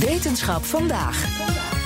Wetenschap vandaag.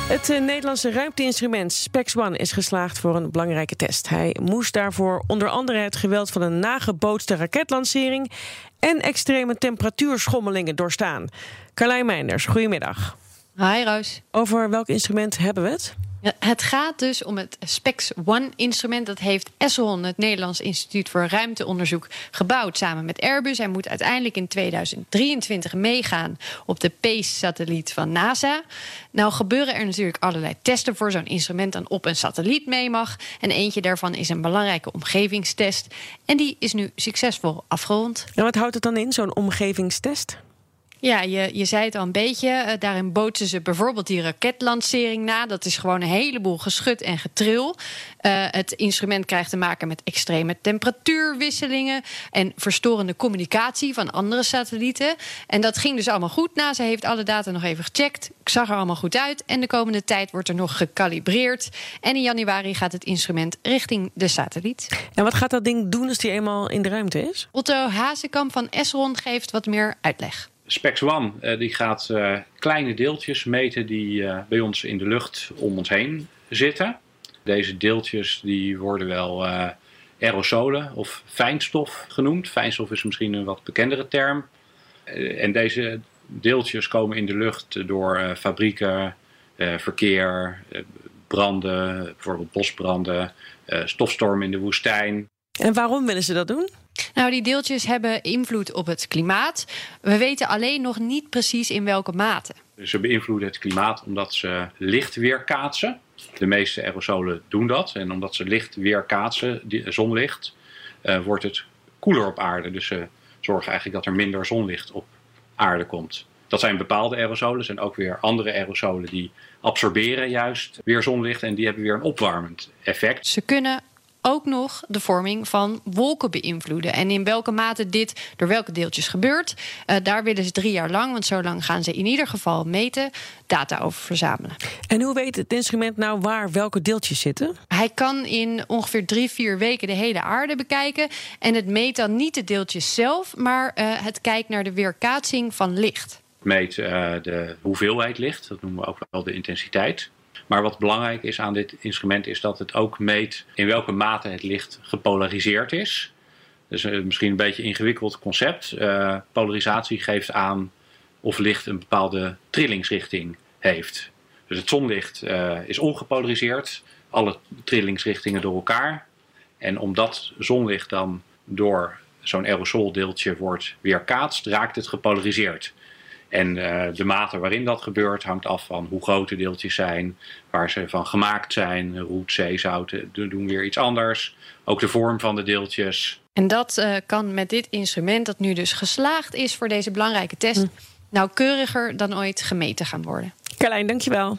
Het uh, Nederlandse ruimteinstrument Spex One is geslaagd voor een belangrijke test. Hij moest daarvoor onder andere het geweld van een nagebootste raketlancering en extreme temperatuurschommelingen doorstaan. Carlijn Meinders, goedemiddag. Hi Roos. Over welk instrument hebben we het? Het gaat dus om het Spex One-instrument. Dat heeft Esselon, het Nederlands Instituut voor Ruimteonderzoek, gebouwd samen met Airbus. Hij moet uiteindelijk in 2023 meegaan op de PACE-satelliet van NASA. Nou gebeuren er natuurlijk allerlei testen voor zo'n instrument dan op een satelliet mee mag. En eentje daarvan is een belangrijke omgevingstest. En die is nu succesvol afgerond. En wat houdt het dan in, zo'n omgevingstest? Ja, je, je zei het al een beetje. Uh, daarin bootsen ze bijvoorbeeld die raketlancering na. Dat is gewoon een heleboel geschut en getril. Uh, het instrument krijgt te maken met extreme temperatuurwisselingen en verstorende communicatie van andere satellieten. En dat ging dus allemaal goed. NASA heeft alle data nog even gecheckt. Ik zag er allemaal goed uit. En de komende tijd wordt er nog gecalibreerd. En in januari gaat het instrument richting de satelliet. En wat gaat dat ding doen als die eenmaal in de ruimte is? Otto Hazekamp van Esron geeft wat meer uitleg. Spex One uh, die gaat uh, kleine deeltjes meten die uh, bij ons in de lucht om ons heen zitten. Deze deeltjes die worden wel aerosolen of fijnstof genoemd. Fijnstof is misschien een wat bekendere term. en deze deeltjes komen in de lucht door fabrieken, verkeer, branden, bijvoorbeeld bosbranden, stofstormen in de woestijn. En waarom willen ze dat doen? Nou, die deeltjes hebben invloed op het klimaat. We weten alleen nog niet precies in welke mate. Ze beïnvloeden het klimaat omdat ze licht weerkaatsen. De meeste aerosolen doen dat. En omdat ze licht weerkaatsen, zonlicht, uh, wordt het koeler op aarde. Dus ze zorgen eigenlijk dat er minder zonlicht op aarde komt. Dat zijn bepaalde aerosolen. en ook weer andere aerosolen die absorberen juist weer zonlicht. En die hebben weer een opwarmend effect. Ze kunnen ook nog de vorming van wolken beïnvloeden. En in welke mate dit door welke deeltjes gebeurt, uh, daar willen ze drie jaar lang, want zo lang gaan ze in ieder geval meten, data over verzamelen. En hoe weet het instrument nou waar welke deeltjes zitten? Hij kan in ongeveer drie, vier weken de hele aarde bekijken. En het meet dan niet de deeltjes zelf, maar uh, het kijkt naar de weerkaatsing van licht. Het meet uh, de hoeveelheid licht, dat noemen we ook wel de intensiteit. Maar wat belangrijk is aan dit instrument is dat het ook meet in welke mate het licht gepolariseerd is. Dus uh, misschien een beetje een ingewikkeld concept. Uh, polarisatie geeft aan of licht een bepaalde trillingsrichting heeft. Dus het zonlicht uh, is ongepolariseerd, alle trillingsrichtingen door elkaar. En omdat zonlicht dan door zo'n aerosoldeeltje wordt weerkaatst, raakt het gepolariseerd. En uh, de mate waarin dat gebeurt hangt af van hoe groot de deeltjes zijn, waar ze van gemaakt zijn. Roet, zeezouten doen weer iets anders. Ook de vorm van de deeltjes. En dat uh, kan met dit instrument, dat nu dus geslaagd is voor deze belangrijke test, hm. nauwkeuriger dan ooit gemeten gaan worden. Carlijn, dankjewel.